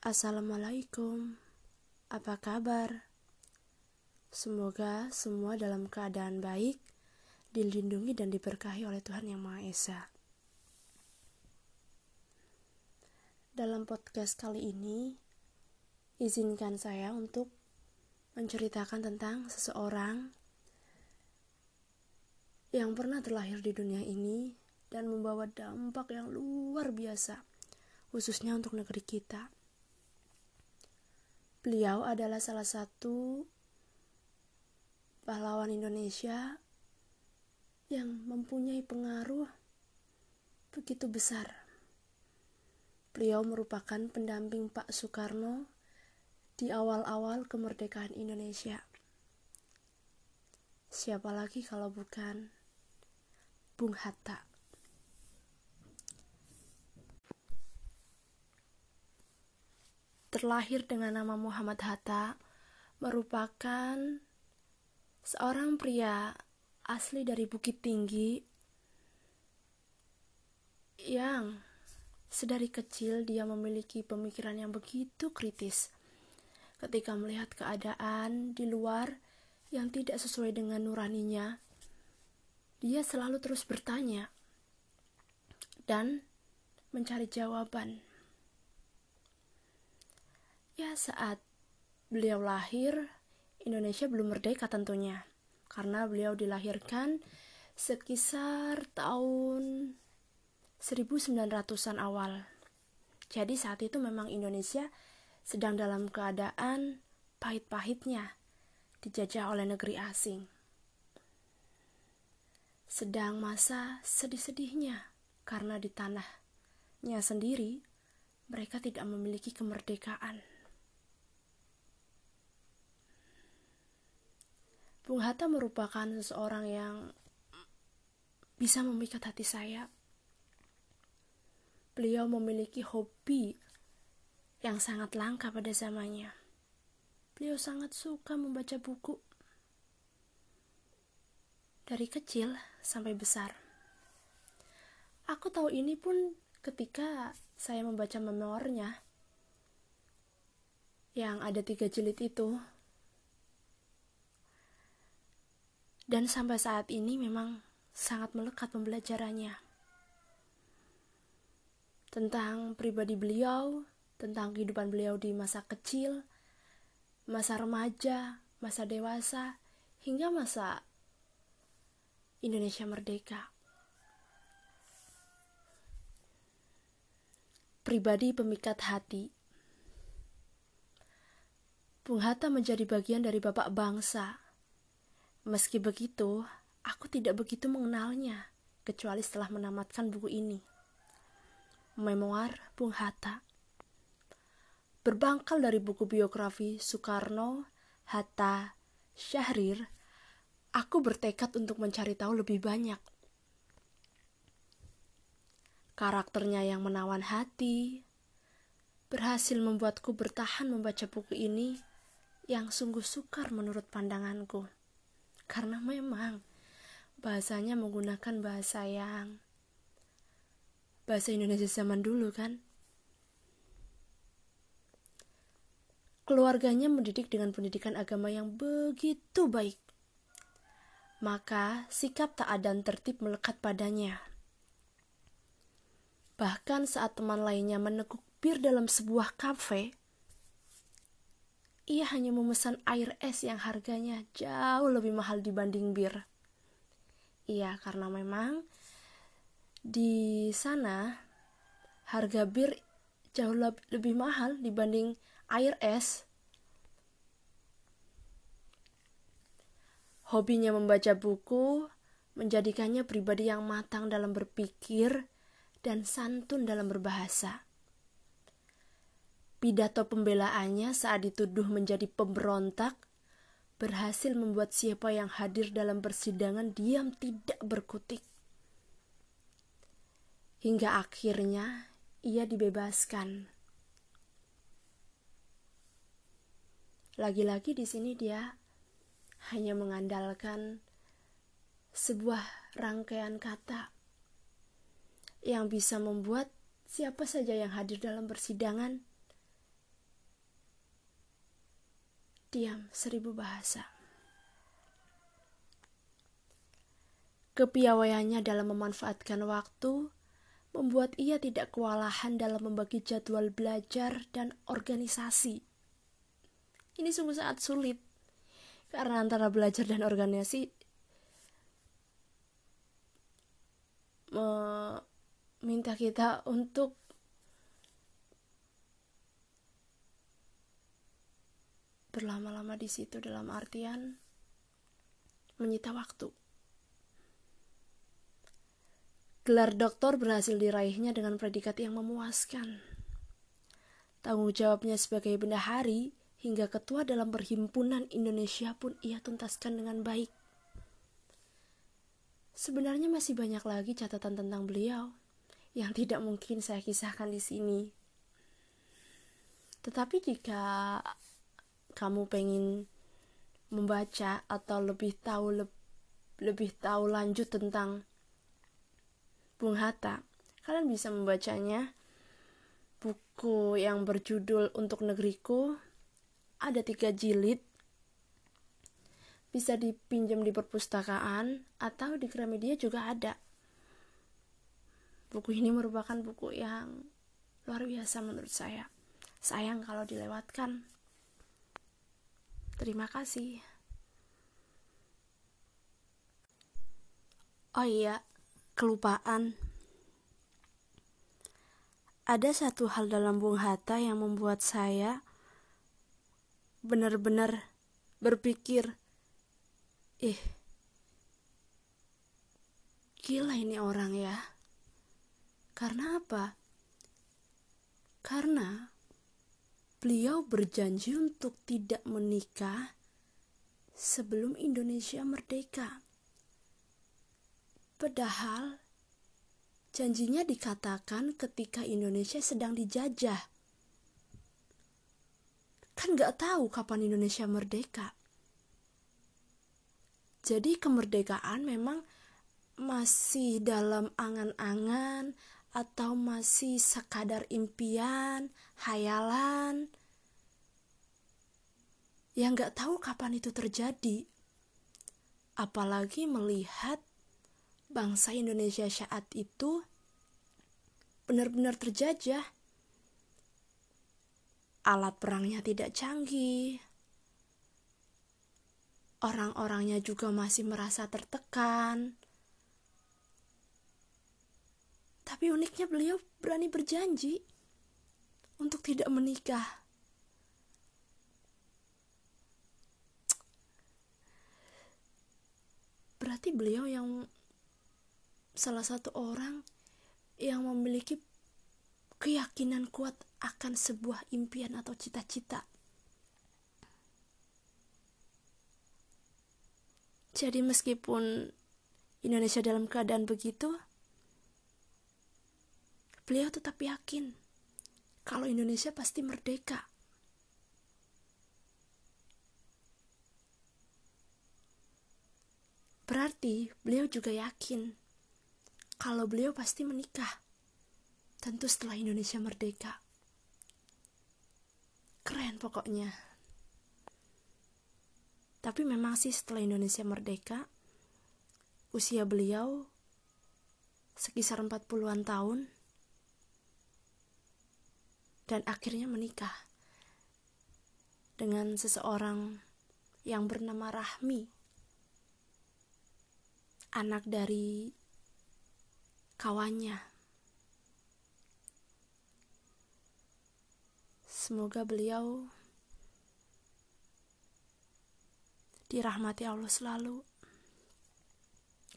Assalamualaikum, apa kabar? Semoga semua dalam keadaan baik, dilindungi dan diberkahi oleh Tuhan Yang Maha Esa. Dalam podcast kali ini, izinkan saya untuk menceritakan tentang seseorang yang pernah terlahir di dunia ini dan membawa dampak yang luar biasa, khususnya untuk negeri kita. Beliau adalah salah satu pahlawan Indonesia yang mempunyai pengaruh begitu besar. Beliau merupakan pendamping Pak Soekarno di awal-awal kemerdekaan Indonesia. Siapa lagi kalau bukan Bung Hatta? Terlahir dengan nama Muhammad Hatta merupakan seorang pria asli dari Bukit Tinggi yang sedari kecil dia memiliki pemikiran yang begitu kritis. Ketika melihat keadaan di luar yang tidak sesuai dengan nuraninya dia selalu terus bertanya dan mencari jawaban Ya, saat beliau lahir, Indonesia belum merdeka tentunya. Karena beliau dilahirkan sekisar tahun 1900-an awal. Jadi saat itu memang Indonesia sedang dalam keadaan pahit-pahitnya dijajah oleh negeri asing. Sedang masa sedih-sedihnya karena di tanahnya sendiri mereka tidak memiliki kemerdekaan. Bung Hatta merupakan seseorang yang bisa memikat hati saya. Beliau memiliki hobi yang sangat langka pada zamannya. Beliau sangat suka membaca buku. Dari kecil sampai besar. Aku tahu ini pun ketika saya membaca memoirnya yang ada tiga jilid itu Dan sampai saat ini memang sangat melekat pembelajarannya. Tentang pribadi beliau, tentang kehidupan beliau di masa kecil, masa remaja, masa dewasa, hingga masa Indonesia merdeka. Pribadi pemikat hati Bung Hatta menjadi bagian dari bapak bangsa Meski begitu, aku tidak begitu mengenalnya, kecuali setelah menamatkan buku ini. Memoir Bung Hatta Berbangkal dari buku biografi Soekarno, Hatta, Syahrir, aku bertekad untuk mencari tahu lebih banyak. Karakternya yang menawan hati, berhasil membuatku bertahan membaca buku ini yang sungguh sukar menurut pandanganku karena memang bahasanya menggunakan bahasa yang bahasa Indonesia zaman dulu kan? Keluarganya mendidik dengan pendidikan agama yang begitu baik. Maka sikap taat dan tertib melekat padanya. Bahkan saat teman lainnya meneguk bir dalam sebuah kafe ia hanya memesan air es yang harganya jauh lebih mahal dibanding bir. Iya, karena memang di sana harga bir jauh lebih mahal dibanding air es. Hobinya membaca buku menjadikannya pribadi yang matang dalam berpikir dan santun dalam berbahasa. Pidato pembelaannya saat dituduh menjadi pemberontak berhasil membuat siapa yang hadir dalam persidangan diam tidak berkutik. Hingga akhirnya ia dibebaskan. Lagi-lagi di sini dia hanya mengandalkan sebuah rangkaian kata yang bisa membuat siapa saja yang hadir dalam persidangan Diam seribu bahasa. Kepiawaiannya dalam memanfaatkan waktu membuat ia tidak kewalahan dalam membagi jadwal belajar dan organisasi. Ini sungguh sangat sulit karena antara belajar dan organisasi meminta kita untuk berlama-lama di situ dalam artian menyita waktu. Gelar doktor berhasil diraihnya dengan predikat yang memuaskan. Tanggung jawabnya sebagai bendahari hingga ketua dalam perhimpunan Indonesia pun ia tuntaskan dengan baik. Sebenarnya masih banyak lagi catatan tentang beliau yang tidak mungkin saya kisahkan di sini. Tetapi jika kamu pengen membaca atau lebih tahu le lebih tahu lanjut tentang Bung Hatta. Kalian bisa membacanya. Buku yang berjudul Untuk Negeriku ada tiga jilid. Bisa dipinjam di perpustakaan atau di Gramedia juga ada. Buku ini merupakan buku yang luar biasa menurut saya. Sayang kalau dilewatkan. Terima kasih. Oh iya, kelupaan. Ada satu hal dalam Bung Hatta yang membuat saya benar-benar berpikir, eh, gila ini orang ya. Karena apa? Karena beliau berjanji untuk tidak menikah sebelum Indonesia merdeka. Padahal janjinya dikatakan ketika Indonesia sedang dijajah. Kan gak tahu kapan Indonesia merdeka. Jadi kemerdekaan memang masih dalam angan-angan atau masih sekadar impian, hayalan, yang gak tahu kapan itu terjadi. Apalagi melihat bangsa Indonesia saat itu benar-benar terjajah. Alat perangnya tidak canggih. Orang-orangnya juga masih merasa tertekan. Tapi uniknya beliau berani berjanji untuk tidak menikah. Berarti beliau yang salah satu orang yang memiliki keyakinan kuat akan sebuah impian atau cita-cita. Jadi meskipun Indonesia dalam keadaan begitu, beliau tetap yakin kalau Indonesia pasti merdeka. Berarti beliau juga yakin kalau beliau pasti menikah. Tentu setelah Indonesia merdeka. Keren pokoknya. Tapi memang sih setelah Indonesia merdeka, usia beliau sekisar 40-an tahun dan akhirnya menikah dengan seseorang yang bernama Rahmi anak dari kawannya. Semoga beliau dirahmati Allah selalu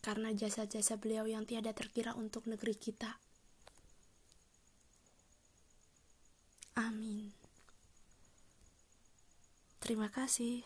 karena jasa-jasa beliau yang tiada terkira untuk negeri kita. Amin. Terima kasih.